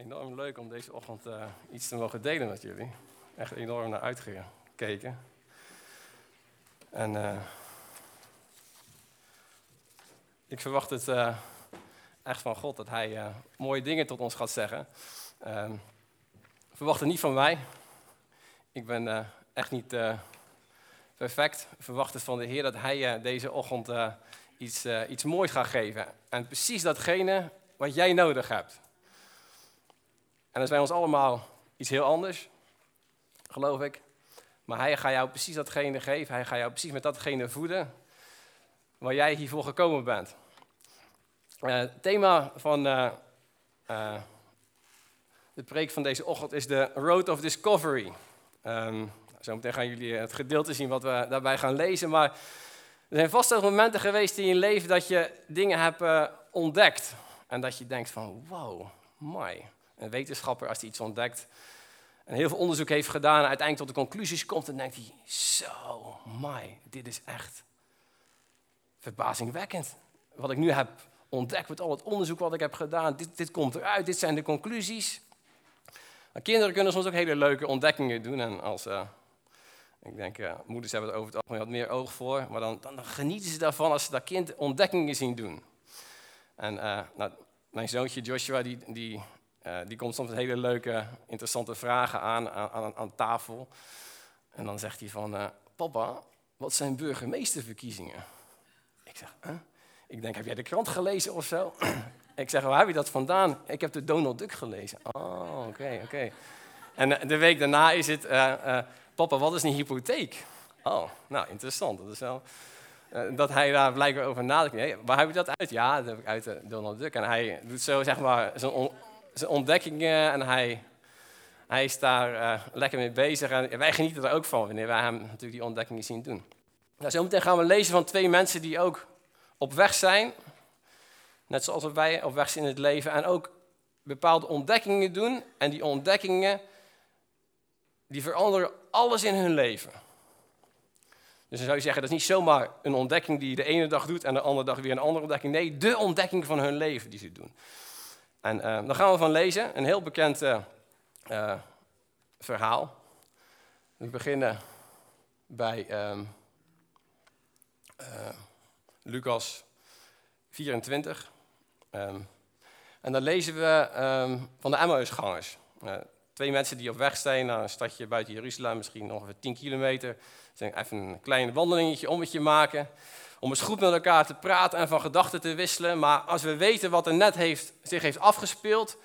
enorm leuk om deze ochtend uh, iets te mogen delen met jullie. Echt enorm naar uitgekeken. En uh, ik verwacht het uh, echt van God dat Hij mooie dingen tot ons gaat zeggen. Ehm, verwacht het niet van mij. Ik ben echt niet perfect. Verwacht het van de Heer dat Hij deze ochtend iets, iets moois gaat geven. En precies datgene wat jij nodig hebt. En dat is bij ons allemaal iets heel anders, geloof ik. Maar hij gaat jou precies datgene geven. Hij gaat jou precies met datgene voeden waar jij hiervoor gekomen bent. Uh, het thema van uh, de preek van deze ochtend is de Road of Discovery. Um, zometeen gaan jullie het gedeelte zien wat we daarbij gaan lezen. Maar er zijn vast ook momenten geweest in je leven dat je dingen hebt ontdekt. En dat je denkt van, wow, mooi een wetenschapper, als hij iets ontdekt en heel veel onderzoek heeft gedaan en uiteindelijk tot de conclusies komt, dan denkt hij, zo, my, dit is echt verbazingwekkend. Wat ik nu heb ontdekt met al het onderzoek wat ik heb gedaan, dit, dit komt eruit, dit zijn de conclusies. Kinderen kunnen soms ook hele leuke ontdekkingen doen en als... Uh, ik denk, uh, moeders hebben er over het algemeen wat meer oog voor. Maar dan, dan, genieten ze daarvan als ze dat kind ontdekkingen zien doen. En uh, nou, mijn zoontje Joshua, die, die uh, die komt soms hele leuke, interessante vragen aan, aan, aan tafel. En dan zegt hij van, uh, papa, wat zijn burgemeesterverkiezingen? Ik zeg, ik denk, heb jij de krant gelezen of zo? ik zeg, waar heb je dat vandaan? Ik heb de Donald Duck gelezen. Oh, oké, oké. En eh, de week daarna is het, papa, wat is een hypotheek? Oh, nou, interessant. Dat is wel... dat hij daar blijkbaar over nadenkt. Waar heb je dat uit? Ja, dat heb ik uit de Donald Duck. En hij doet zo, zeg maar, zo'n zijn ontdekkingen en hij, hij is daar uh, lekker mee bezig. En wij genieten er ook van wanneer wij hem natuurlijk die ontdekkingen zien doen. Nou, zometeen gaan we lezen van twee mensen die ook op weg zijn. Net zoals wij op weg zijn in het leven. En ook bepaalde ontdekkingen doen. En die ontdekkingen, die veranderen alles in hun leven. Dus dan zou je zeggen, dat is niet zomaar een ontdekking die je de ene dag doet en de andere dag weer een andere ontdekking. Nee, de ontdekking van hun leven die ze doen. En uh, gaan we van lezen, een heel bekend uh, uh, verhaal. We beginnen bij um, Lucas 24. Um, en dan lezen we um, van de Emmausgangers. twee mensen die op weg zijn naar een stadje buiten Jeruzalem, misschien ongeveer 10 kilometer. Ze even een klein wandelingetje, ommetje maken om eens goed met elkaar te praten en van gedachten te wisselen. Maar als we weten wat er net heeft, zich heeft afgespeeld,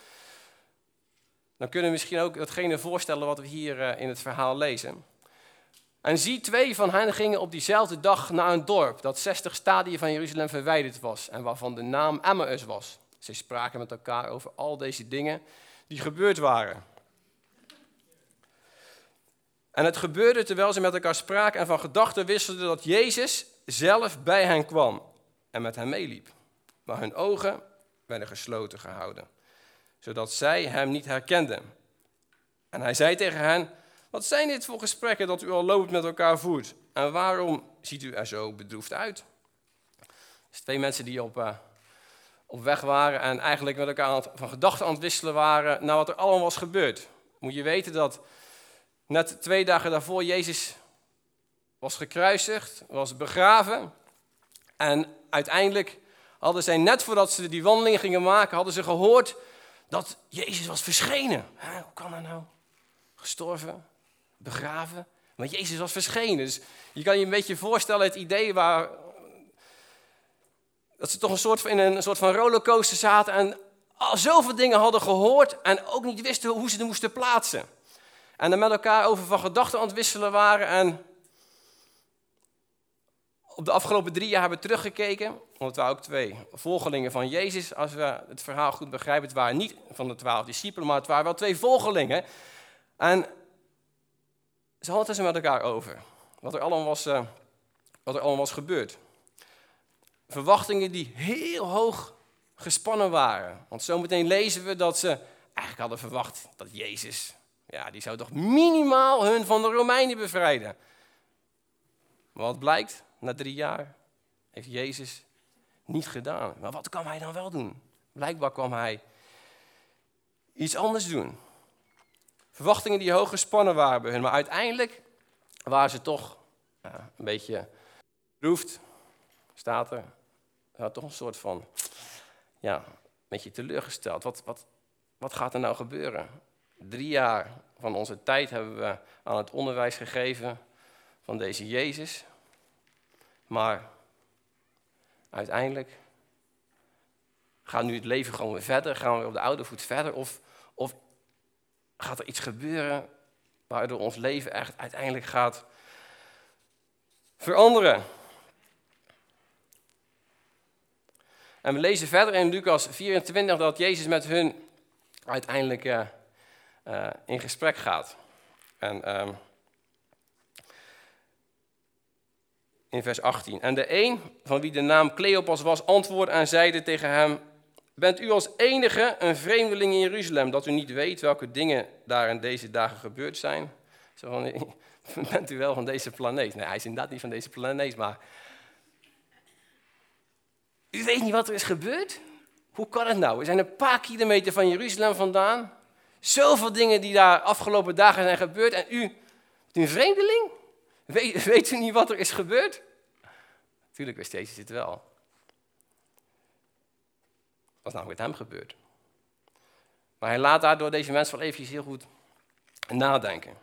dan kunnen we misschien ook datgene voorstellen wat we hier eh, in het verhaal lezen. En zie, twee van hen gingen op diezelfde dag naar een dorp dat 60 stadien van Jeruzalem verwijderd was en waarvan de naam Emmaus was. Ze spraken met elkaar over al deze dingen die gebeurd waren. En het gebeurde terwijl ze met elkaar spraken en van gedachten wisselden dat Jezus zelf bij hen kwam en met hen meeliep. Maar hun ogen werden gesloten gehouden, zodat zij hem niet herkenden. En hij zei tegen hen, wat zijn dit voor gesprekken dat u al lopend met elkaar voert? En waarom ziet u er zo bedroefd uit? Dus twee mensen die op, uh, op weg waren en eigenlijk met elkaar van gedachten aan het wisselen waren naar wat er allemaal was gebeurd. Moet je weten dat net twee dagen daarvoor Jezus was gekruisigd, was begraven. En uiteindelijk hadden zij, net voordat ze die wandeling gingen maken, hadden ze gehoord dat Jezus was verschenen. Hoe kan dat nou? Gestorven, begraven. Maar Jezus was verschenen. Dus je kan je een beetje voorstellen het idee waar. Dat ze toch een soort, in een soort van rollercoaster zaten en al zoveel dingen hadden gehoord en ook niet wisten hoe ze het moesten plaatsen. En dan met elkaar over van gedachten aan het wisselen waren en op de afgelopen drie jaar hebben we teruggekeken, want het waren ook twee volgelingen van Jezus. Als we het verhaal goed begrijpen, het waren niet van de twaalf discipelen, maar het waren wel twee volgelingen. En ze hadden het er met elkaar over, wat er allemaal was, uh, wat er allemaal was gebeurd. Verwachtingen die heel hoog gespannen waren. Want zometeen lezen we dat ze eigenlijk hadden verwacht dat Jezus, ja, die zou toch minimaal hun van de Romeinen bevrijden. Maar wat blijkt? Na drie jaar, heeft Jezus niet gedaan. Maar wat kan hij dan wel doen? Blijkbaar kwam hij iets anders doen. Verwachtingen die hoog gespannen waren bij hun, maar uiteindelijk waren ze toch een beetje roeft, staat er. Ja, toch een soort van, ja, een beetje teleurgesteld. Wat, wat, wat gaat er nou gebeuren? Drie jaar van onze tijd hebben we aan het onderwijs gegeven van deze Jezus. Maar uiteindelijk gaat nu het leven gewoon weer verder? Gaan we op de oude voet verder? Of, of gaat er iets gebeuren waardoor ons leven echt uiteindelijk gaat veranderen? En we lezen verder in Lucas 24 dat Jezus met hun uiteindelijk uh, uh, in gesprek gaat. En um, in vers 18. En de een, van wie de naam Cleopas was, antwoordde en zeide tegen hem: Bent u als enige een vreemdeling in Jeruzalem, dat u niet weet welke dingen daar in deze dagen gebeurd zijn? Zo van, bent u wel van deze planeet? Nee, hij is inderdaad niet van deze planeet, maar... U weet niet wat er is gebeurd? Hoe kan het nou? We zijn een paar kilometer van Jeruzalem vandaan. Zoveel dingen die daar afgelopen dagen zijn gebeurd. En u, een vreemdeling? Weet, weet u niet wat er is gebeurd? Natuurlijk wist Jezus het wel. Dat is namelijk met hem gebeurd. Maar hij laat daardoor deze mensen wel eventjes heel goed nadenken.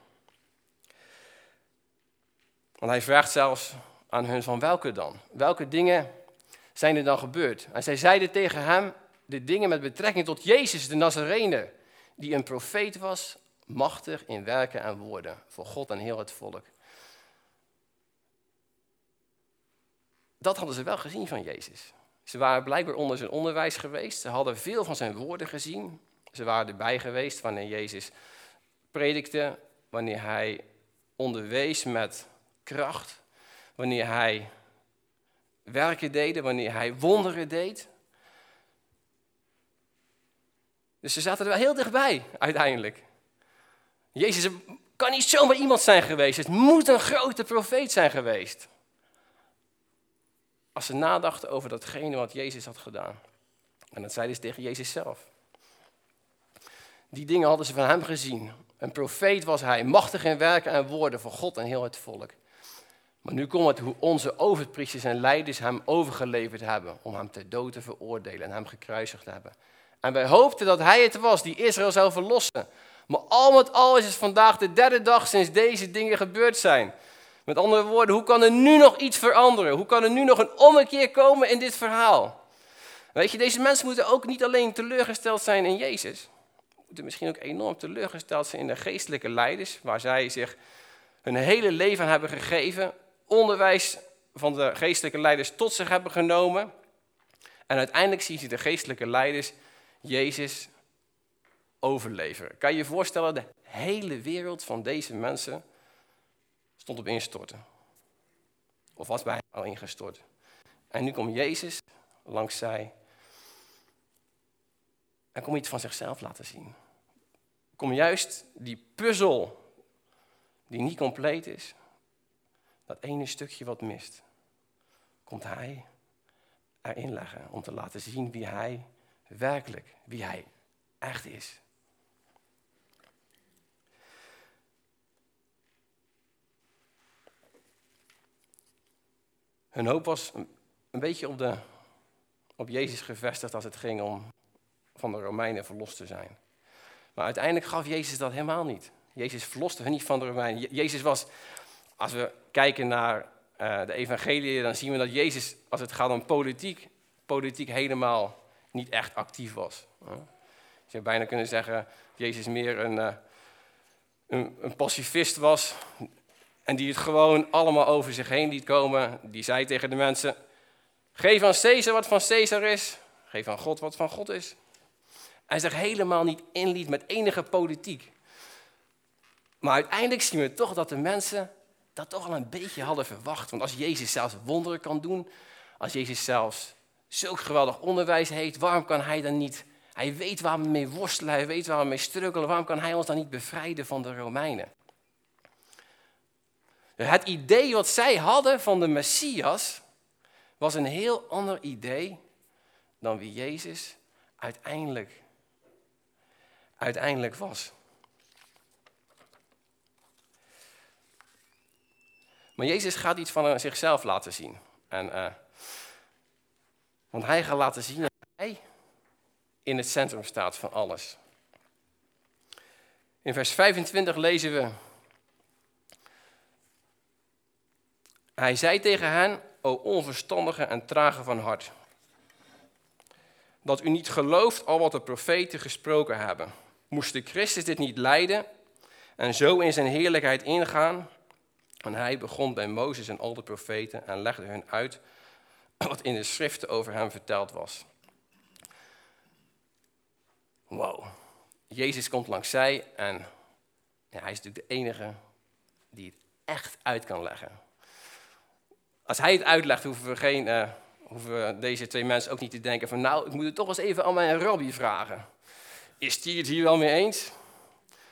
Want hij vraagt zelfs aan hun van welke dan? Welke dingen zijn er dan gebeurd? En zij zeiden tegen hem de dingen met betrekking tot Jezus de Nazarene, die een profeet was, machtig in werken en woorden, voor God en heel het volk. Dat hadden ze wel gezien van Jezus. Ze waren blijkbaar onder zijn onderwijs geweest. Ze hadden veel van zijn woorden gezien. Ze waren erbij geweest wanneer Jezus predikte, wanneer hij onderwees met kracht, wanneer hij werken deed, wanneer hij wonderen deed. Dus ze zaten er wel heel dichtbij uiteindelijk. Jezus kan niet zomaar iemand zijn geweest. Het moet een grote profeet zijn geweest. Als ze nadachten over datgene wat Jezus had gedaan. En dat zeiden ze tegen Jezus zelf. Die dingen hadden ze van hem gezien. Een profeet was hij, machtig in werken en woorden voor God en heel het volk. Maar nu komt het hoe onze overpriesters en leiders hem overgeleverd hebben om hem ter dood te veroordelen en hem gekruisigd hebben. En wij hoopten dat hij het was die Israël zou verlossen. Maar al met al is het vandaag de derde dag sinds deze dingen gebeurd zijn. Met andere woorden, hoe kan er nu nog iets veranderen? Hoe kan er nu nog een ommekeer komen in dit verhaal? Weet je, deze mensen moeten ook niet alleen teleurgesteld zijn in Jezus. Moeten misschien ook enorm teleurgesteld zijn in de geestelijke leiders, waar zij zich hun hele leven aan hebben gegeven, onderwijs van de geestelijke leiders tot zich hebben genomen. En uiteindelijk zien ze de geestelijke leiders Jezus overleveren. Kan je je voorstellen, de hele wereld van deze mensen stond op instorten. Of was bijna al ingestort. En nu komt Jezus langs zij. En kom iets van zichzelf laten zien. Kom juist die puzzel die niet compleet is, dat ene stukje wat mist, komt hij erin leggen om te laten zien wie hij werkelijk, wie hij echt is. Hun hoop was een beetje op, de, op Jezus gevestigd als het ging om van de Romeinen verlost te zijn. Maar uiteindelijk gaf Jezus dat helemaal niet. Jezus verloste niet van de Romeinen. Jezus was, als we kijken naar uh, de evangelie, dan zien we dat Jezus, als het gaat om politiek, politiek helemaal niet echt actief was. Je zou bijna kunnen zeggen dat Jezus meer een, uh, een, een pacifist was, en die het gewoon allemaal over zich heen liet komen. Die zei tegen de mensen, geef aan Caesar wat van Caesar is. Geef aan God wat van God is. Hij zich helemaal niet inliet met enige politiek. Maar uiteindelijk zien we toch dat de mensen dat toch al een beetje hadden verwacht. Want als Jezus zelfs wonderen kan doen, als Jezus zelfs zulk geweldig onderwijs heeft, waarom kan hij dan niet... Hij weet waar we mee worstelen, hij weet waar we mee struggelen, waarom kan hij ons dan niet bevrijden van de Romeinen? Het idee wat zij hadden van de Messias was een heel ander idee dan wie Jezus uiteindelijk, uiteindelijk was. Maar Jezus gaat iets van zichzelf laten zien. En, uh, want hij gaat laten zien dat hij in het centrum staat van alles. In vers 25 lezen we. Hij zei tegen hen, o onverstandige en trage van hart, dat u niet gelooft al wat de profeten gesproken hebben. Moest de Christus dit niet lijden en zo in zijn heerlijkheid ingaan? En hij begon bij Mozes en al de profeten en legde hun uit wat in de schriften over hem verteld was. Wow. Jezus komt langs zij en hij is natuurlijk de enige die het echt uit kan leggen. Als hij het uitlegt, hoeven we, geen, uh, hoeven deze twee mensen ook niet te denken van nou, ik moet het toch eens even aan mijn rabbi vragen. Is die het hier wel mee eens?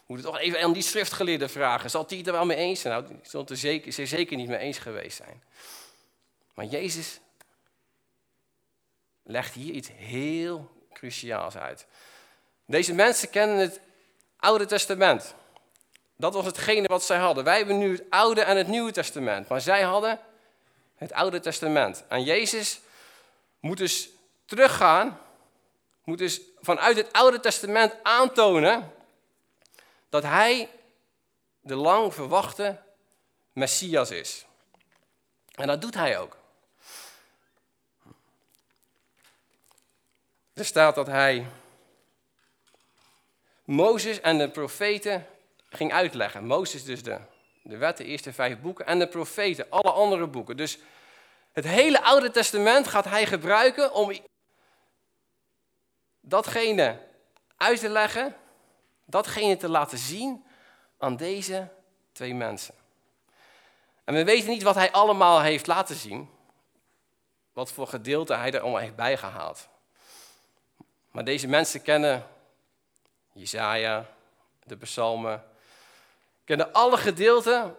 Moet het toch even aan die schriftgeleerde vragen. Zal die het er wel mee eens zijn? Nou, die zal het er zeker, zeker niet mee eens geweest zijn. Maar Jezus legt hier iets heel cruciaals uit. Deze mensen kennen het Oude Testament. Dat was hetgene wat zij hadden. Wij hebben nu het Oude en het Nieuwe Testament. Maar zij hadden het Oude Testament. En Jezus moet dus teruggaan, moet dus vanuit het Oude Testament aantonen dat hij de lang verwachte Messias is. En dat doet hij ook. Er staat dat hij Mozes en de profeten ging uitleggen. Mozes dus de, de wet, de eerste vijf boeken, en de profeten, alle andere boeken. Dus het hele Oude Testament gaat hij gebruiken om datgene uit te leggen, datgene te laten zien aan deze twee mensen. En we weten niet wat hij allemaal heeft laten zien, wat voor gedeelte hij er allemaal heeft bijgehaald. Maar deze mensen kennen Jezaja, de psalmen, kennen alle gedeelten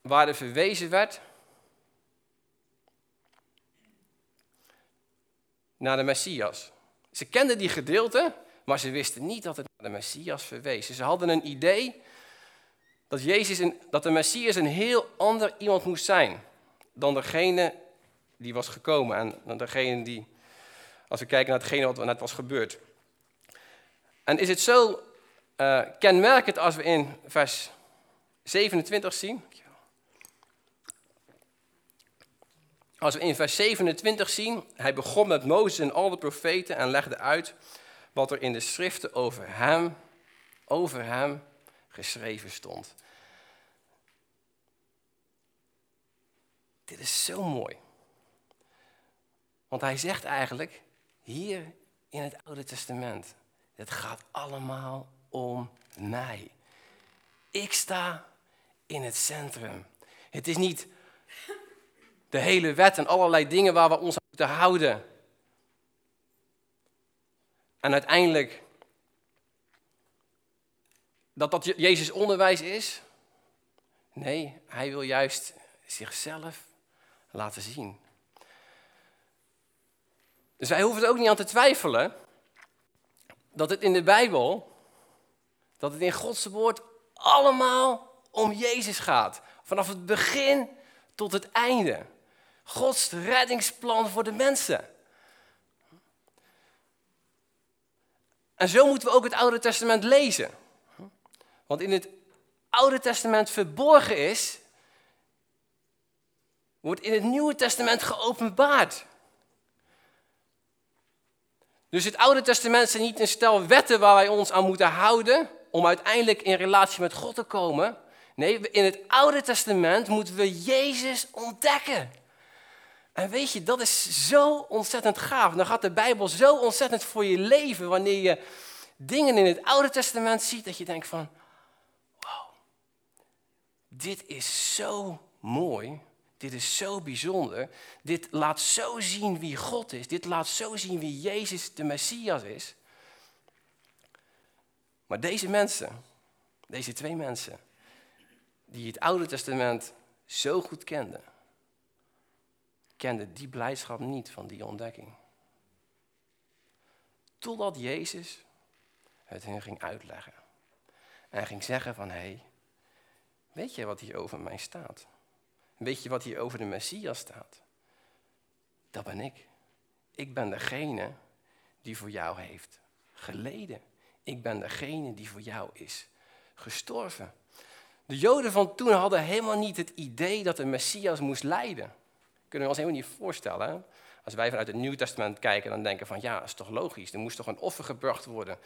waar er verwezen werd naar de Messias. Ze kenden die gedeelten, maar ze wisten niet dat het naar de Messias verwees. Ze hadden een idee dat, Jezus een, dat de Messias een heel ander iemand moest zijn dan degene die was gekomen en dan degene die, als we kijken naar hetgene wat net was gebeurd. En is het zo uh, kenmerkend als we in vers 27 zien? Als we in vers 27 zien, hij begon met Mozes en al de profeten en legde uit wat er in de schriften over hem, over hem geschreven stond. Dit is zo mooi. Want hij zegt eigenlijk hier in het Oude Testament, het gaat allemaal om mij. Ik sta in het centrum. Het is niet de hele wet en allerlei dingen waar we ons aan moeten houden. En uiteindelijk dat dat Jezus onderwijs is. Nee, hij wil juist zichzelf laten zien. Dus wij hoeven er ook niet aan te twijfelen dat het in de Bijbel, dat het in Gods woord allemaal om Jezus gaat. Vanaf het begin tot het einde. Gods reddingsplan voor de mensen. En zo moeten we ook het Oude Testament lezen. Want in het Oude Testament verborgen is, wordt in het Nieuwe Testament geopenbaard. Dus het Oude Testament zijn niet een stel wetten waar wij ons aan moeten houden om uiteindelijk in relatie met God te komen. Nee, in het Oude Testament moeten we Jezus ontdekken. En weet je, dat is zo ontzettend gaaf. Dan gaat de Bijbel zo ontzettend voor je leven wanneer je dingen in het Oude Testament ziet dat je denkt van, wow, dit is zo mooi, dit is zo bijzonder, dit laat zo zien wie God is, dit laat zo zien wie Jezus de Messias is. Maar deze mensen, deze twee mensen, die het Oude Testament zo goed kenden, kende die blijdschap niet van die ontdekking. Totdat Jezus het hun ging uitleggen. En ging zeggen van, hé, hey, weet je wat hier over mij staat? Weet je wat hier over de Messias staat? Dat ben ik. Ik ben degene die voor jou heeft geleden. Ik ben degene die voor jou is gestorven. De Joden van toen hadden helemaal niet het idee dat de Messias moest lijden. Kunnen we ons helemaal niet voorstellen. Als wij vanuit het Nieuw Testament kijken, dan denken van ja, dat is toch logisch. Er moest toch een offer gebracht worden.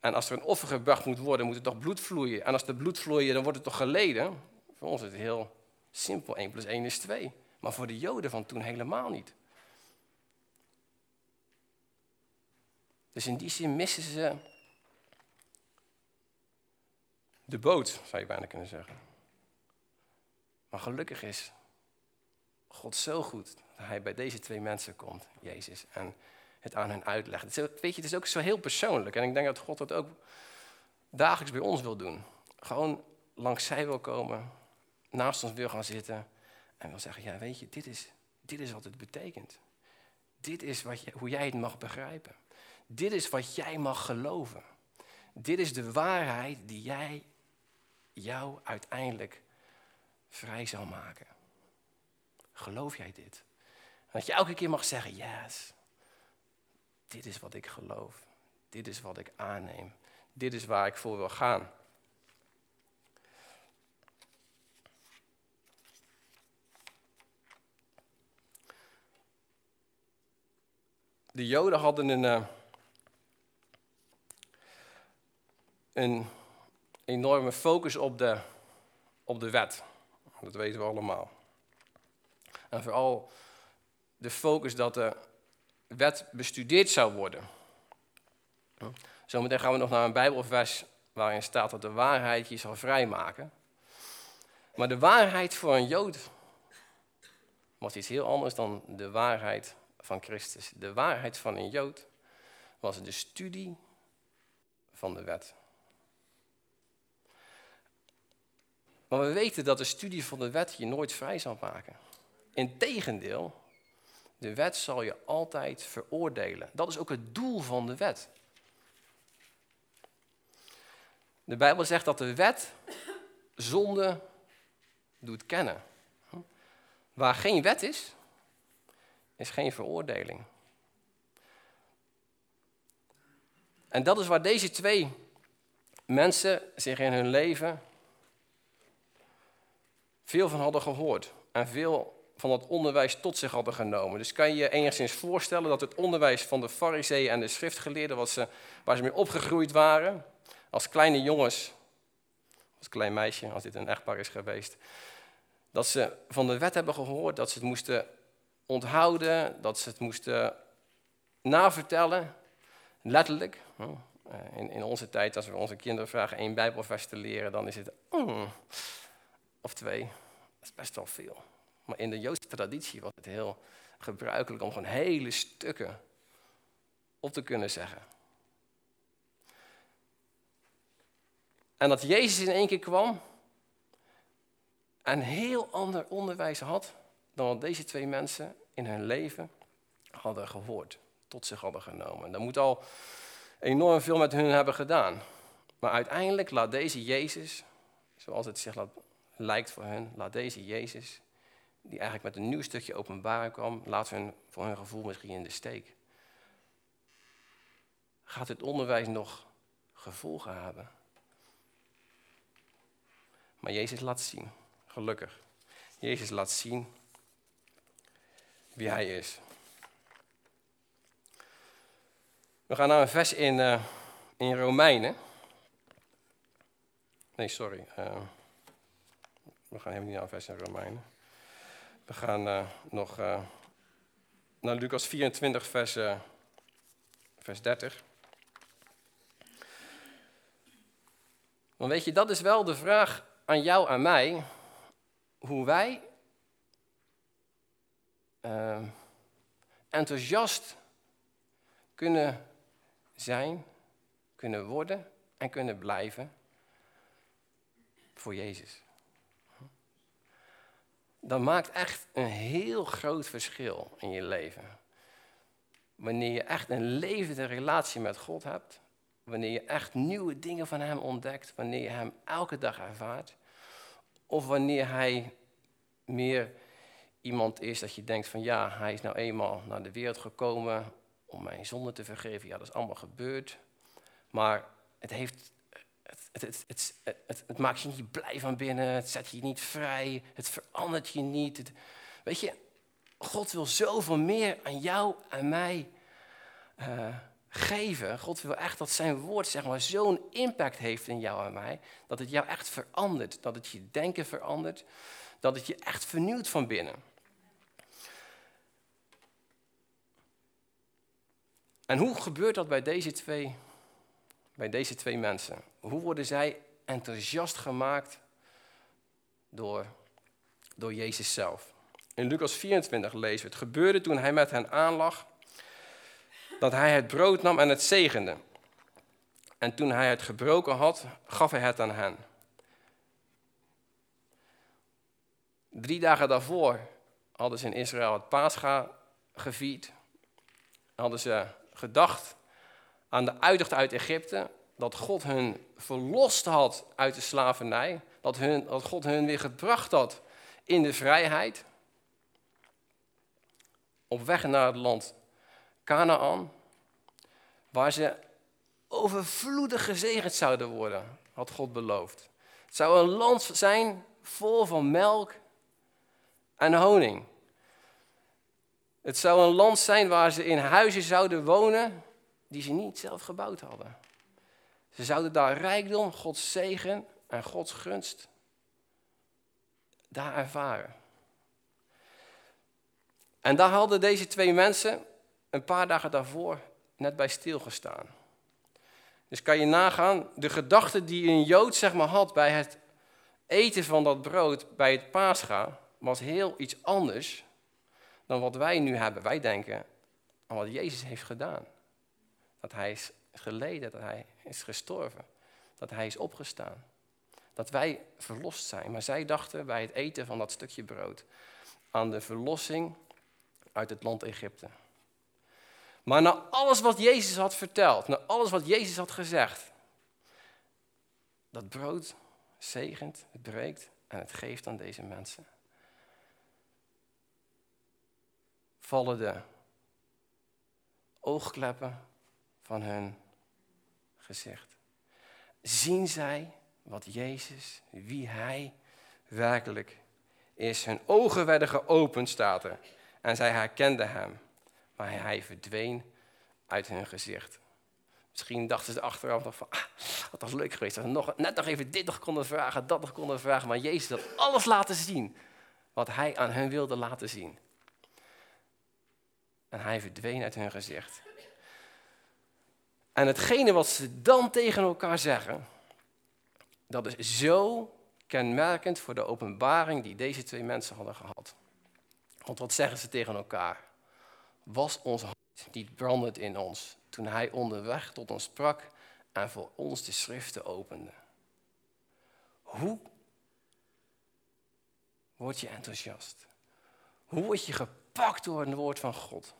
En als er een offer gebracht moet worden, moet er toch bloed vloeien. En als er bloed vloeit, dan wordt het toch geleden. Voor ons is het heel simpel. 1 plus 1 is 2. Maar voor de Joden van toen helemaal niet. Dus in die zin missen ze de boot, zou je bijna kunnen zeggen. Maar gelukkig is God zo goed dat hij bij deze twee mensen komt, Jezus, en het aan hen uitlegt. Weet je, het is ook zo heel persoonlijk. En ik denk dat God dat ook dagelijks bij ons wil doen. Gewoon langs zij wil komen, naast ons wil gaan zitten en wil zeggen, ja weet je, dit is, dit is wat het betekent. Dit is wat je, hoe jij het mag begrijpen. Dit is wat jij mag geloven. Dit is de waarheid die jij jou uiteindelijk vrij zal maken. Geloof jij dit? dat je elke keer mag zeggen, yes, dit is wat ik geloof. Dit is wat ik aanneem. Dit is waar ik voor wil gaan. De Joden hadden een, uh, een enorme focus op de, op de wet. Dat weten we allemaal. En vooral de focus dat de wet bestudeerd zou worden. Zometeen gaan we nog naar een Bijbelvers waarin staat dat de waarheid je zal vrijmaken. Maar de waarheid voor een Jood was iets heel anders dan de waarheid van Christus. De waarheid van een Jood was de studie van de wet. Maar we weten dat de studie van de wet je nooit vrij zal maken. Integendeel, de wet zal je altijd veroordelen. Dat is ook het doel van de wet. De Bijbel zegt dat de wet zonde doet kennen. Waar geen wet is, is geen veroordeling. En dat is waar deze twee mensen zich in hun leven veel van hadden gehoord. En veel van dat onderwijs tot zich hadden genomen. Dus kan je je enigszins voorstellen dat het onderwijs van de fariseeën en de schriftgeleerden, wat ze, waar ze mee opgegroeid waren, als kleine jongens, als klein meisje, als dit een echtpaar is geweest, dat ze van de wet hebben gehoord, dat ze het moesten onthouden, dat ze het moesten navertellen, letterlijk. Eh, in, in onze tijd, als we onze kinderen vragen één Bijbelvers te leren, dan is het mm, of twee. Dat is best wel veel. Maar in de Joodse traditie was het heel gebruikelijk om gewoon hele stukken op te kunnen zeggen. En dat Jezus in één keer kwam en heel ander onderwijs had dan wat deze twee mensen in hun leven hadden gehoord, tot zich hadden genomen. Dat moet al enorm veel met hun hebben gedaan. Maar uiteindelijk laat deze Jezus, zoals het zich laat, lijkt voor hen, laat deze Jezus die eigenlijk met een nieuw stukje openbaring kwam, laat hun voor hun gevoel misschien in de steek. Gaat het onderwijs nog gevolgen hebben? Maar Jezus laat zien, gelukkig. Jezus laat zien wie Hij is. We gaan naar een vers in, uh, in Romeinen. Nee, sorry. Uh, we gaan helemaal niet naar vers in Romeinen. We gaan uh, nog uh, naar Lucas 24, vers, uh, vers 30. Want weet je, dat is wel de vraag aan jou en mij. Hoe wij enthousiast kunnen zijn, kunnen worden en kunnen blijven voor Jezus dat maakt echt een heel groot verschil in je leven. Wanneer je echt een levende relatie met God hebt wanneer je echt nieuwe dingen van Hem ontdekt, wanneer je Hem elke dag ervaart, of wanneer Hij meer iemand is dat je denkt van ja, Hij is nou eenmaal naar de wereld gekomen om mijn zonde te vergeven. Ja, dat is allemaal gebeurd. Maar het, heeft, het, het, het, maakt je niet blij van binnen, het zet je niet vrij, het verandert je niet. weet je, God wil zoveel meer aan jou en mij uh, geven. God wil echt dat zijn woord zeg maar, zo'n impact heeft in jou en mij, dat het jou echt verandert, dat het je denken verandert, dat het je echt vernieuwt van binnen. En hoe gebeurt dat bij deze twee, bij deze twee mensen? Hoe worden zij enthousiast gemaakt door, door Jezus zelf? In Lucas 24 lezen we: Het gebeurde toen hij met hen aanlag dat hij het brood nam en het zegende. En toen hij het gebroken had, gaf hij het aan hen. Drie dagen daarvoor hadden ze in Israël het Pascha gevierd. Hadden ze gedacht aan de uittocht uit Egypte. Dat God hun verlost had uit de slavernij. Dat, hun, dat God hun weer gebracht had in de vrijheid. Op weg naar het land Canaan, waar ze overvloedig gezegend zouden worden, had God beloofd. Het zou een land zijn vol van melk en honing. Het zou een land zijn waar ze in huizen zouden wonen die ze niet zelf gebouwd hadden. Ze zouden daar rijkdom, Gods zegen en Gods gunst daar ervaren. En daar hadden deze twee mensen een paar dagen daarvoor net bij stilgestaan. Dus kan je nagaan, de gedachte die een Jood zeg maar, had bij het eten van dat brood bij het paascha, was heel iets anders dan wat wij nu hebben. Wij denken aan wat Jezus heeft gedaan. Dat hij is geleden, dat hij is gestorven, dat hij is opgestaan. Dat wij verlost zijn. Maar zij dachten bij het eten van dat stukje brood aan de verlossing uit het land Egypte. Maar na alles wat Jezus had verteld, na alles wat Jezus had gezegd, dat brood zegent, het breekt en het geeft aan deze mensen. Vallen de oogkleppen van hun gezicht. Zien zij wat Jezus, wie Hij werkelijk is. Hun ogen werden geopend, staat. En zij herkenden Hem maar hij verdween uit hun gezicht. Misschien dachten ze achteraf nog van, ah, was leuk geweest. Dat we nog, net nog even dit nog konden vragen, dat nog konden vragen. Maar Jezus had alles laten zien wat hij aan hen wilde laten zien. En hij verdween uit hun gezicht. En hetgene wat ze dan tegen elkaar zeggen, dat is zo kenmerkend voor de openbaring die deze twee mensen hadden gehad. Want wat zeggen ze tegen elkaar? was ons hart niet brandend in ons toen hij onderweg tot ons sprak en voor ons de schriften opende. Hoe word je enthousiast? Hoe word je gepakt door het woord van God?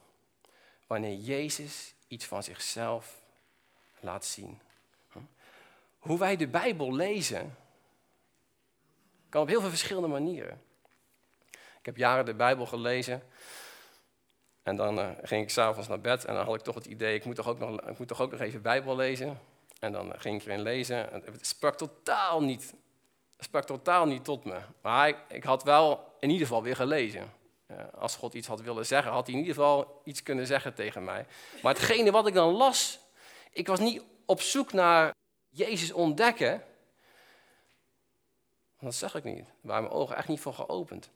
Wanneer Jezus iets van zichzelf laat zien. Hoe wij de Bijbel lezen, kan op heel veel verschillende manieren. Ik heb jaren de Bijbel gelezen en dan uh, ging ik s'avonds naar bed en dan had ik toch het idee, ik moet toch ook nog, ik moet toch ook nog even Bijbel lezen. En dan ging ik erin lezen. En het sprak totaal niet. Sprak totaal niet tot me. Maar ik, ik had wel in ieder geval weer gelezen. Als God iets had willen zeggen, had hij in ieder geval iets kunnen zeggen tegen mij. Maar hetgene wat ik dan las, ik was niet op zoek naar Jezus ontdekken. Dat zag ik niet. Waren mijn ogen echt niet voor geopend.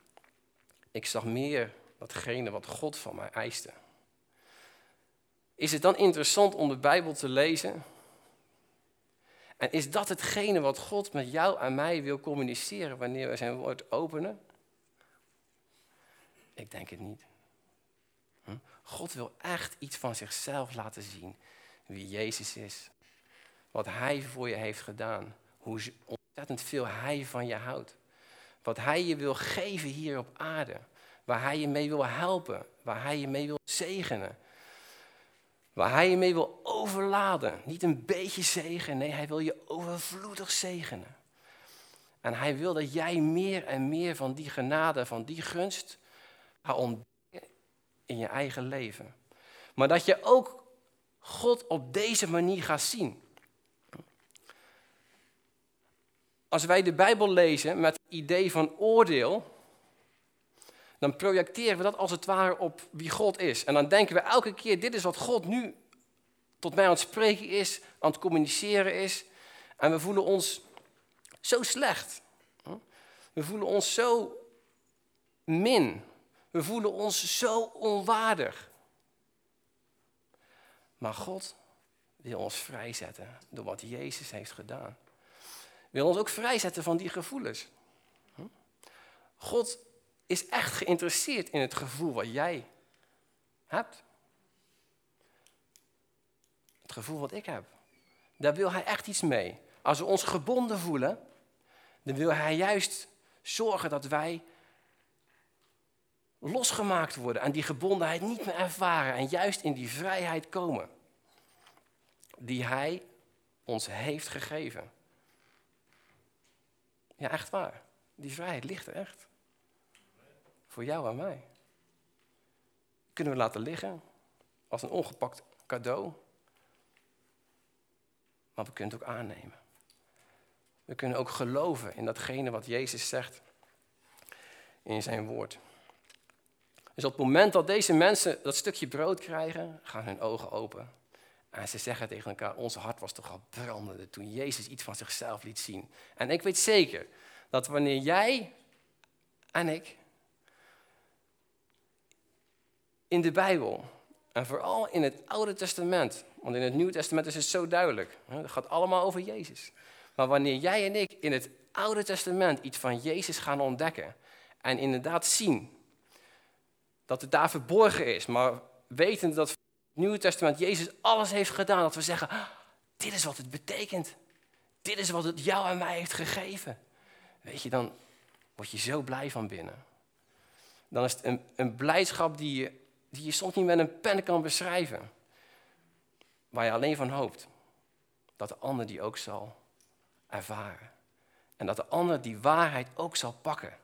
Ik zag meer datgene wat God van mij eiste. Is het dan interessant om de Bijbel te lezen? En is dat hetgene wat God met jou en mij wil communiceren wanneer we zijn woord openen? Ik denk het niet. Hm? God wil echt iets van zichzelf laten zien. Wie Jezus is. Wat Hij voor je heeft gedaan. Hoe ontzettend veel Hij van je houdt. Wat Hij je wil geven hier op aarde waar hij je mee wil helpen, waar hij je mee wil zegenen. Waar hij je mee wil overladen. Niet een beetje zegen, nee, hij wil je overvloedig zegenen. En hij wil dat jij meer en meer van die genade, van die gunst, gaat ontdekken in je eigen leven. Maar dat je ook God op deze manier gaat zien. Als wij de Bijbel lezen met het idee van oordeel, dan projecteren we dat als het ware op wie God is. En dan denken we elke keer, dit is wat God nu tot mij aan het spreken is, aan het communiceren is. En we voelen ons zo slecht. We voelen ons zo min. We voelen ons zo onwaardig. Maar God wil ons vrijzetten door wat Jezus heeft gedaan. Wil ons ook vrijzetten van die gevoelens. God is echt geïnteresseerd in het gevoel wat jij hebt. Het gevoel wat ik heb. Daar wil hij echt iets mee. Als we ons gebonden voelen, dan wil hij juist zorgen dat wij losgemaakt worden en die gebondenheid niet meer ervaren en juist in die vrijheid komen die hij ons heeft gegeven. Ja, echt waar. Die vrijheid ligt er echt. Voor jou en mij. Kunnen we laten liggen als een ongepakt cadeau. Maar we kunnen het ook aannemen. We kunnen ook geloven in datgene wat Jezus zegt in zijn woord. Dus op het moment dat deze mensen dat stukje brood krijgen, gaan hun ogen open. En ze zeggen tegen elkaar, onze hart was toch al brandende toen Jezus iets van zichzelf liet zien. En ik weet zeker dat wanneer jij en ik in de Bijbel, en vooral in het Oude Testament, want in het Nieuwe Testament is het zo duidelijk, het gaat allemaal over Jezus. Maar wanneer jij en ik in het Oude Testament iets van Jezus gaan ontdekken en inderdaad zien dat het daar verborgen is, maar weten dat het Nieuwe Testament Jezus alles heeft gedaan, dat we zeggen, dit is wat het betekent. Dit is wat het jou en mij heeft gegeven. Weet je, dan word je zo blij van binnen. Dan is het een, een blijdschap die je, die je soms niet met een pen kan beschrijven. Waar je alleen van hoopt dat de ander die ook zal ervaren. En dat de ander die waarheid ook zal pakken.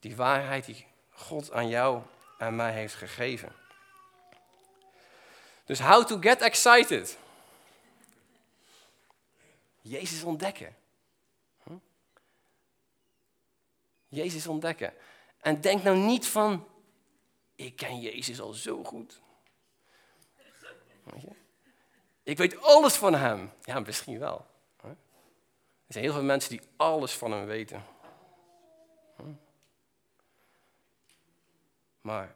Die waarheid die God aan jou en mij heeft gegeven. Dus how to get excited. Jezus ontdekken. Hm? Jezus ontdekken. En denk nou niet van, ik ken Jezus al zo goed. Ik weet alles van hem. Ja, misschien wel. Er zijn heel veel mensen die alles van hem weten. Maar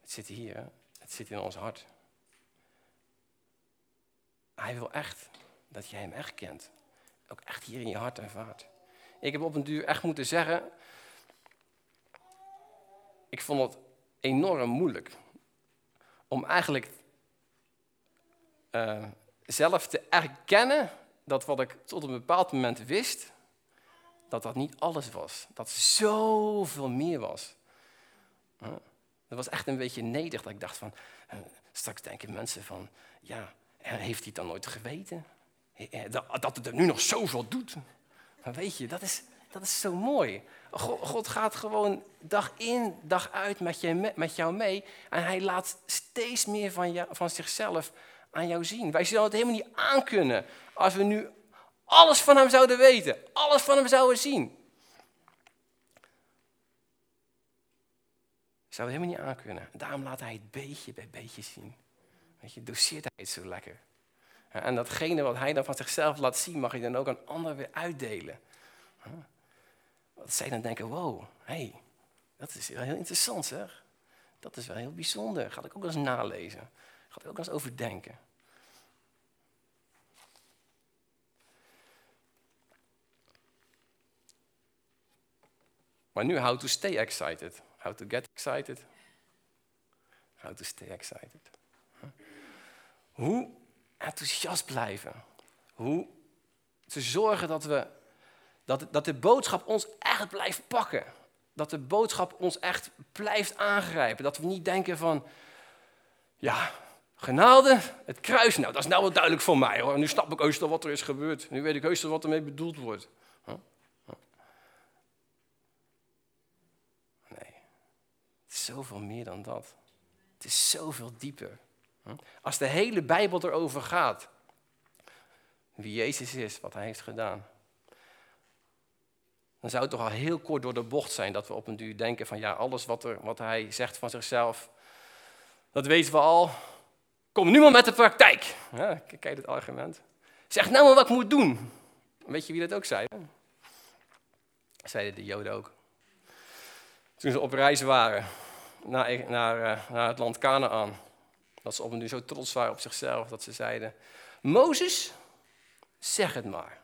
het zit hier, het zit in ons hart. Hij wil echt dat jij hem echt kent. Ook echt hier in je hart ervaart. Ik heb op een duur echt moeten zeggen, ik vond het enorm moeilijk om eigenlijk uh, zelf te erkennen dat wat ik tot een bepaald moment wist, dat dat niet alles was. Dat zoveel meer was. Dat was echt een beetje nederig dat ik dacht van, uh, straks denken mensen van, ja, heeft hij het dan nooit geweten? Dat het er nu nog zoveel doet. Maar weet je, dat is, dat is zo mooi. God, God gaat gewoon dag in, dag uit met, je, met jou mee. En hij laat steeds meer van, jou, van zichzelf aan jou zien. Wij zouden het helemaal niet aankunnen als we nu alles van hem zouden weten. Alles van hem zouden zien. We helemaal niet aankunnen. Daarom laat hij het beetje bij beetje zien. Weet je, doseert hij het zo lekker. En datgene wat hij dan van zichzelf laat zien, mag je dan ook aan anderen weer uitdelen. Dat zij dan denken, wow, hey, dat is wel heel interessant zeg. Dat is wel heel bijzonder. Ga ik ook eens nalezen. Ga ik ook eens overdenken. Maar nu, how to stay excited. How to get excited. How to stay excited. Hoe enthousiast blijven. Hoe te zorgen dat, we, dat, dat de boodschap ons echt blijft pakken. Dat de boodschap ons echt blijft aangrijpen. Dat we niet denken van, ja, Genade, het kruis, nou dat is nou wel duidelijk voor mij hoor. Nu snap ik heus wat er is gebeurd. Nu weet ik heus wat ermee bedoeld wordt. Het is zoveel meer dan dat. Het is zoveel dieper. Als de hele Bijbel erover gaat, wie Jezus is, wat hij heeft gedaan, dan zou het toch al heel kort door de bocht zijn dat we op een duur denken van ja, alles wat, er, wat hij zegt van zichzelf, dat weten we al. Kom nu maar met de praktijk. Ja, kijk het argument. Zeg nou maar wat ik moet doen. Weet je wie dat ook zei? Zeiden de Joden ook. Toen ze op reis waren naar, naar, eh, naar het land Canaan. Dat ze op duur zo trots waren op zichzelf dat ze zeiden: Mozes, zeg het maar.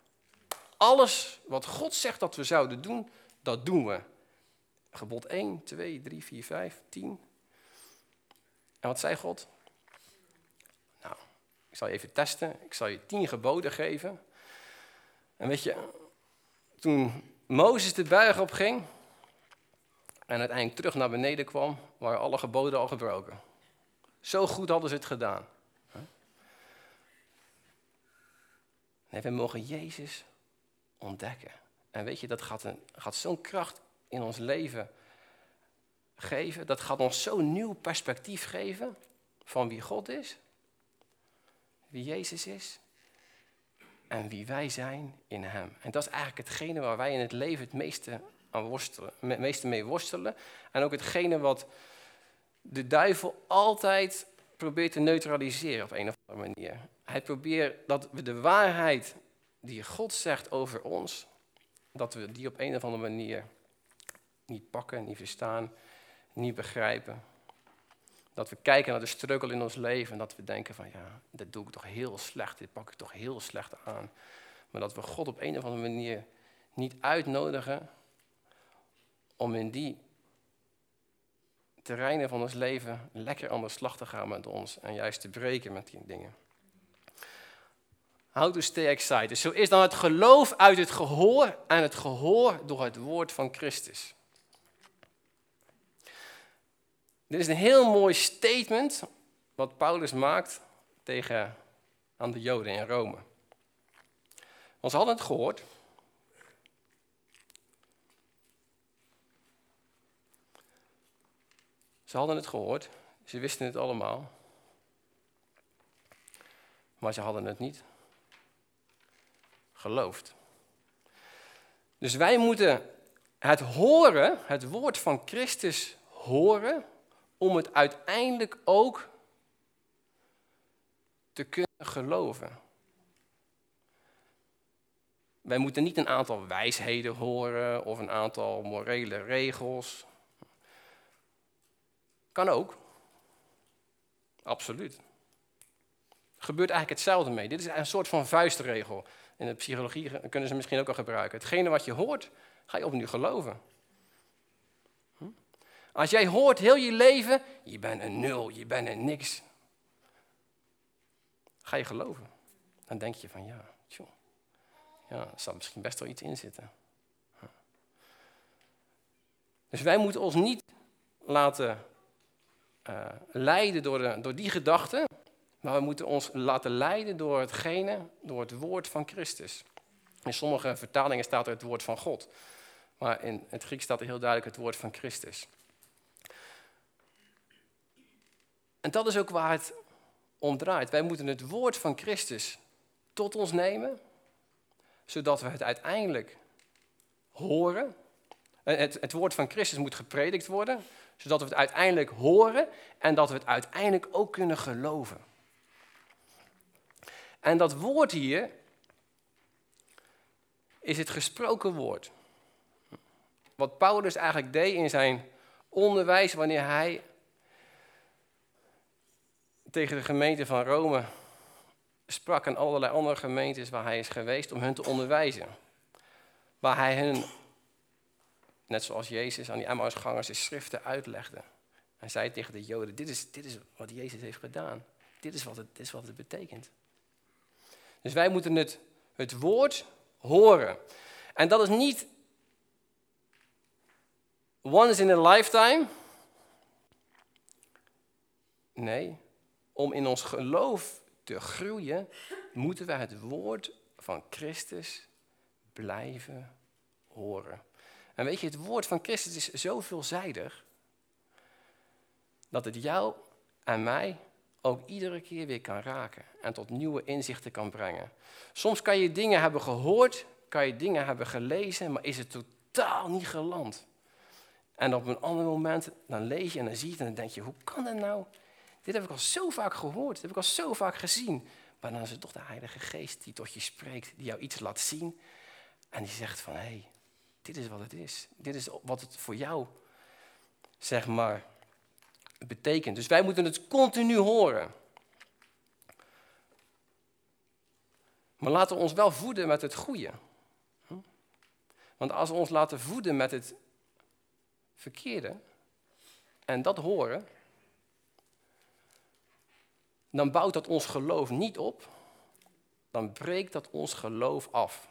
Alles wat God zegt dat we zouden doen, dat doen we. Gebod 1, 2, 3, 4, 5, 10. En wat zei God? Nou, ik zal je even testen. Ik zal je tien geboden geven. En weet je, toen Mozes de berg op ging en uiteindelijk terug naar beneden kwam, waren alle geboden al gebroken. Zo goed hadden ze het gedaan. Nee, we mogen Jezus ontdekken. En weet je, dat gaat, een, gaat zo'n kracht in ons leven geven. Dat gaat ons zo'n nieuw perspectief geven van wie God is, wie Jezus is en wie wij zijn in Hem. En dat is eigenlijk hetgene waar wij in het leven het meeste, aan worstelen, meeste mee worstelen. En ook hetgene wat de duivel altijd probeert te neutraliseren op een of andere manier. Hij probeert dat we de waarheid die God zegt over ons, dat we die op een of andere manier niet pakken, niet verstaan, niet begrijpen. Dat we kijken naar de struggle in ons leven en dat we denken van ja, dit doe ik toch heel slecht, dit pak ik toch heel slecht aan. Maar dat we God op een of andere manier niet uitnodigen om in die terreinen van ons leven lekker aan de slag te gaan met ons en juist te breken met die dingen. How to stay excited. Zo is dan het geloof uit het gehoor en het gehoor door het woord van Christus. Dit is een heel mooi statement wat Paulus maakt tegen aan de Joden in Rome. Want ze hadden het gehoord. Ze hadden het gehoord. Ze wisten het allemaal. Maar ze hadden het niet geloofd. Dus wij moeten het horen, het woord van Christus horen, om het uiteindelijk ook te kunnen geloven. Wij moeten niet een aantal wijsheden horen of een aantal morele regels. Kan ook. Absoluut. Gebeurt eigenlijk hetzelfde mee. Dit is een soort van vuistregel. In de psychologie kunnen ze misschien ook al gebruiken. Hetgene wat je hoort, ga je opnieuw geloven. Hm? Als jij hoort heel je leven, je bent een nul, je bent een niks. Ga je geloven. Dan denk je van ja, tjoh, ja, er zal misschien best wel iets in zitten. Hm. Dus wij moeten ons niet laten uh, leiden door, de, door die gedachten, maar we moeten ons laten leiden door hetgene, door het woord van Christus. In sommige vertalingen staat er het woord van God. Maar in het Grieks staat er heel duidelijk het woord van Christus. En dat is ook waar het om draait. Wij moeten het woord van Christus tot ons nemen, zodat we het uiteindelijk horen. Het, het woord van Christus moet gepredikt worden, zodat we het uiteindelijk horen en dat we het uiteindelijk ook kunnen geloven. En dat woord hier is het gesproken woord. Wat Paulus eigenlijk deed in zijn onderwijs wanneer hij tegen de gemeente van Rome sprak en allerlei andere gemeentes waar hij is geweest om hen te onderwijzen. Waar hij hen, net zoals Jezus aan die Emmausgangers, de schriften uitlegde. Hij zei tegen de Joden, dit is, dit is wat Jezus heeft gedaan. Dit is wat het, is wat het betekent. Dus wij moeten het, het woord horen. En dat is niet once in a lifetime. Nee, om in ons geloof te groeien, moeten we het woord van Christus blijven horen. En weet je, het woord van Christus is zo veelzijdig dat het jou en mij ook iedere keer weer kan raken en tot nieuwe inzichten kan brengen. Soms kan je dingen hebben gehoord, kan je dingen hebben gelezen, maar is het totaal niet geland. En op een ander moment, dan lees je en dan zie je het en dan denk je, hoe kan dat nou? Dit heb ik al zo vaak gehoord, dit heb ik al zo vaak gezien. Maar dan is het toch de Heilige Geest die tot je spreekt, die jou iets laat zien. En die zegt van, hé, hey, dit is wat het is. Dit is wat het voor jou, zeg maar, betekent. Dus wij moeten het continu horen. Maar laten we ons wel voeden met het goede. Hm? Want als we ons laten voeden met het verkeerde en dat horen, dan bouwt dat ons geloof niet op, dan breekt dat ons geloof af.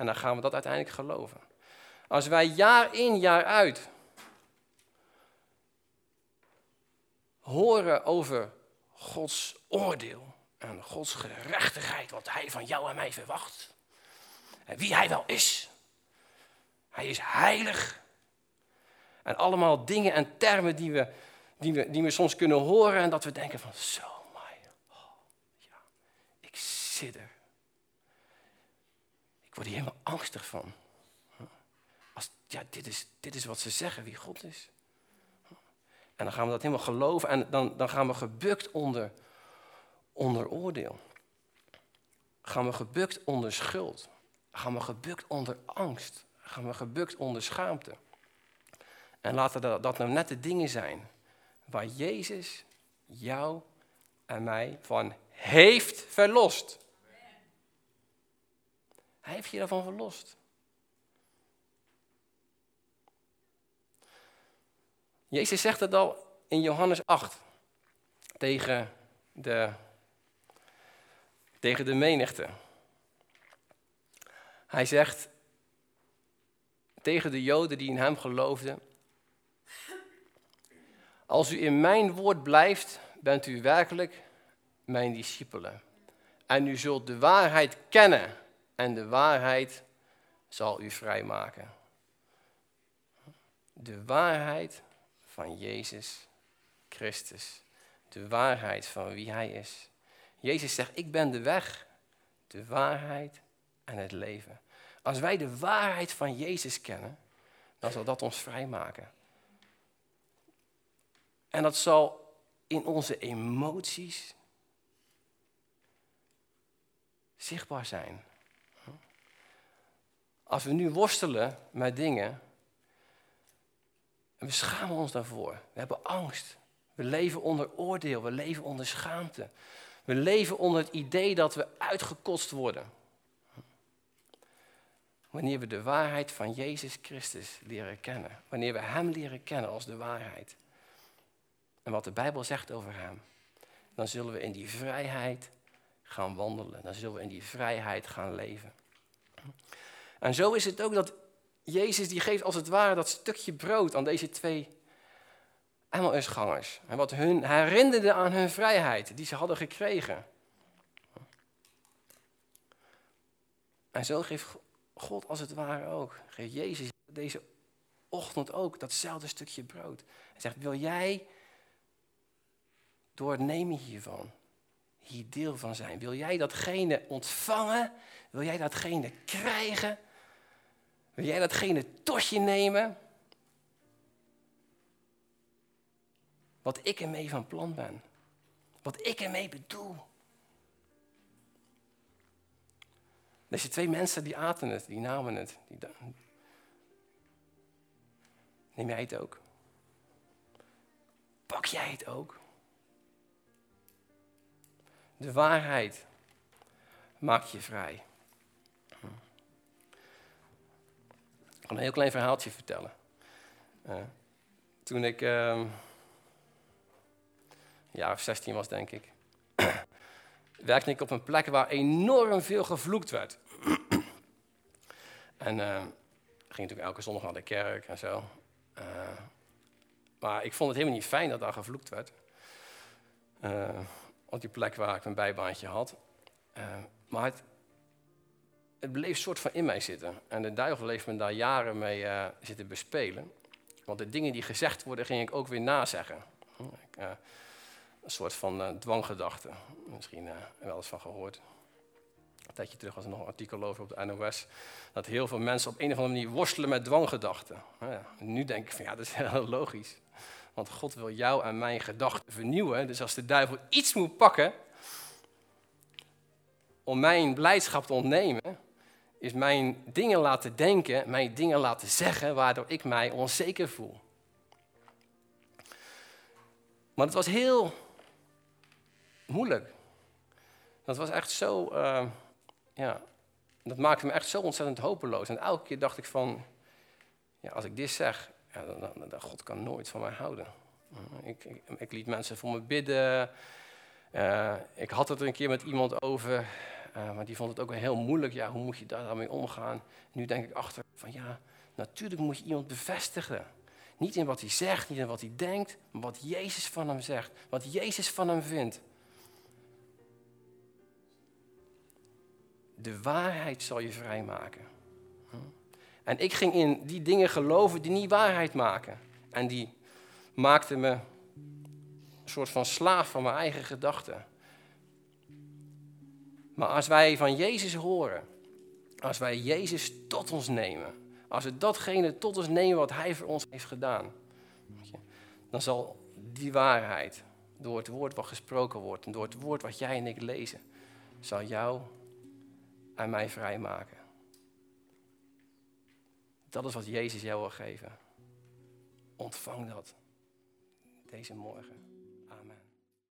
En dan gaan we dat uiteindelijk geloven. Als wij jaar in, jaar uit horen over Gods oordeel en Gods gerechtigheid, wat Hij van jou en mij verwacht. En wie Hij wel is. Hij is heilig. En allemaal dingen en termen die we, die we, die we soms kunnen horen en dat we denken van zo, maar, oh, ja, ik zit er. Word hier helemaal angstig van. Als, ja, dit, is, dit is wat ze zeggen, wie God is. En dan gaan we dat helemaal geloven en dan, dan gaan we gebukt onder, onder oordeel. Gaan we gebukt onder schuld. Gaan we gebukt onder angst. Gaan we gebukt onder schaamte. En laten dat, dat nou net de dingen zijn waar Jezus jou en mij van heeft verlost. Hij heeft je daarvan verlost. Jezus zegt het al in Johannes 8 tegen de, tegen de menigte. Hij zegt tegen de Joden die in hem geloofden: Als u in mijn woord blijft, bent u werkelijk mijn discipelen. En u zult de waarheid kennen en de waarheid zal u vrijmaken. De waarheid van Jezus Christus. De waarheid van wie Hij is. Jezus zegt, ik ben de weg, de waarheid en het leven. Als wij de waarheid van Jezus kennen, dan zal dat ons vrijmaken. En dat zal in onze emoties zichtbaar zijn. Als we nu worstelen met dingen en we schamen ons daarvoor. We hebben angst. We leven onder oordeel. We leven onder schaamte. We leven onder het idee dat we uitgekotst worden. Wanneer we de waarheid van Jezus Christus leren kennen. Wanneer we Hem leren kennen als de waarheid. En wat de Bijbel zegt over Hem. Dan zullen we in die vrijheid gaan wandelen. Dan zullen we in die vrijheid gaan leven. En zo is het ook dat Jezus die geeft als het ware dat stukje brood aan deze twee Emmausgangers. En wat hun herinnerde aan hun vrijheid die ze hadden gekregen. En zo geeft God als het ware ook, geeft Jezus deze ochtend ook datzelfde stukje brood. Hij zegt, wil jij door het nemen hiervan hier deel van zijn? Wil jij datgene ontvangen? Wil jij datgene krijgen? Wil jij datgene tot je nemen? Wat ik ermee van plan ben. Wat ik ermee bedoel. Deze twee mensen die aten het, die namen het. Die Neem jij het ook? Pak jij het ook? De waarheid maakt je vrij. Een heel klein verhaaltje vertellen. Uh, toen ik uh, of 16 was, denk ik, werkte ik op een plek waar enorm veel gevloekt werd. en uh, ging natuurlijk elke zondag naar de kerk en zo. Eh, maar ik vond het helemaal niet fijn dat daar gevloekt werd. Uh, op die plek waar ik mijn bijbaantje had. Maar het, het bleef soort van in mij zitten. En de duivel heeft me daar jaren mee uh, zitten bespelen. Want de dingen die gezegd worden, ging ik ook weer nazeggen. Ik, uh, een soort van uh, dwanggedachte. Misschien wel eens van gehoord. Een tijdje terug was er nog een artikel over op de NOS. Dat heel veel mensen op een of andere manier worstelen met dwanggedachten. Nou nu denk ik van ja, dat is heel logisch. Want God wil jou en mijn gedachten vernieuwen. Dus als de duivel iets moet pakken om mijn blijdschap te ontnemen, is mijn dingen laten denken, mijn dingen laten zeggen, waardoor ik mij onzeker voel. Maar het was heel moeilijk. Dat was echt zo, uh, ja, dat maakte me echt zo ontzettend hopeloos. En elke keer dacht ik van, ja, als ik dit zeg, dan, dan, God kan nooit van mij houden. Ik, ik, ik liet mensen voor me bidden. Uh, ik had het er een keer met iemand over. Uh, maar die vond het ook heel moeilijk. Ja, hoe moet je daar dan mee omgaan? Nu denk ik achter van ja, natuurlijk moet je iemand bevestigen. Niet in wat hij zegt, niet in wat hij denkt, maar wat Jezus van hem zegt. Wat Jezus van hem vindt. De waarheid zal je vrijmaken. En ik ging in die dingen geloven die niet waarheid maken. En die maakten me een soort van slaaf van mijn eigen gedachten. Maar als wij van Jezus horen, als wij Jezus tot ons nemen, als we datgene tot ons nemen wat Hij voor ons heeft gedaan, dan zal die waarheid door het woord wat gesproken wordt en door het woord wat jij en ik lezen, zal jou en mij vrijmaken. Dat is wat Jezus jou wil geven. Ontvang dat deze morgen.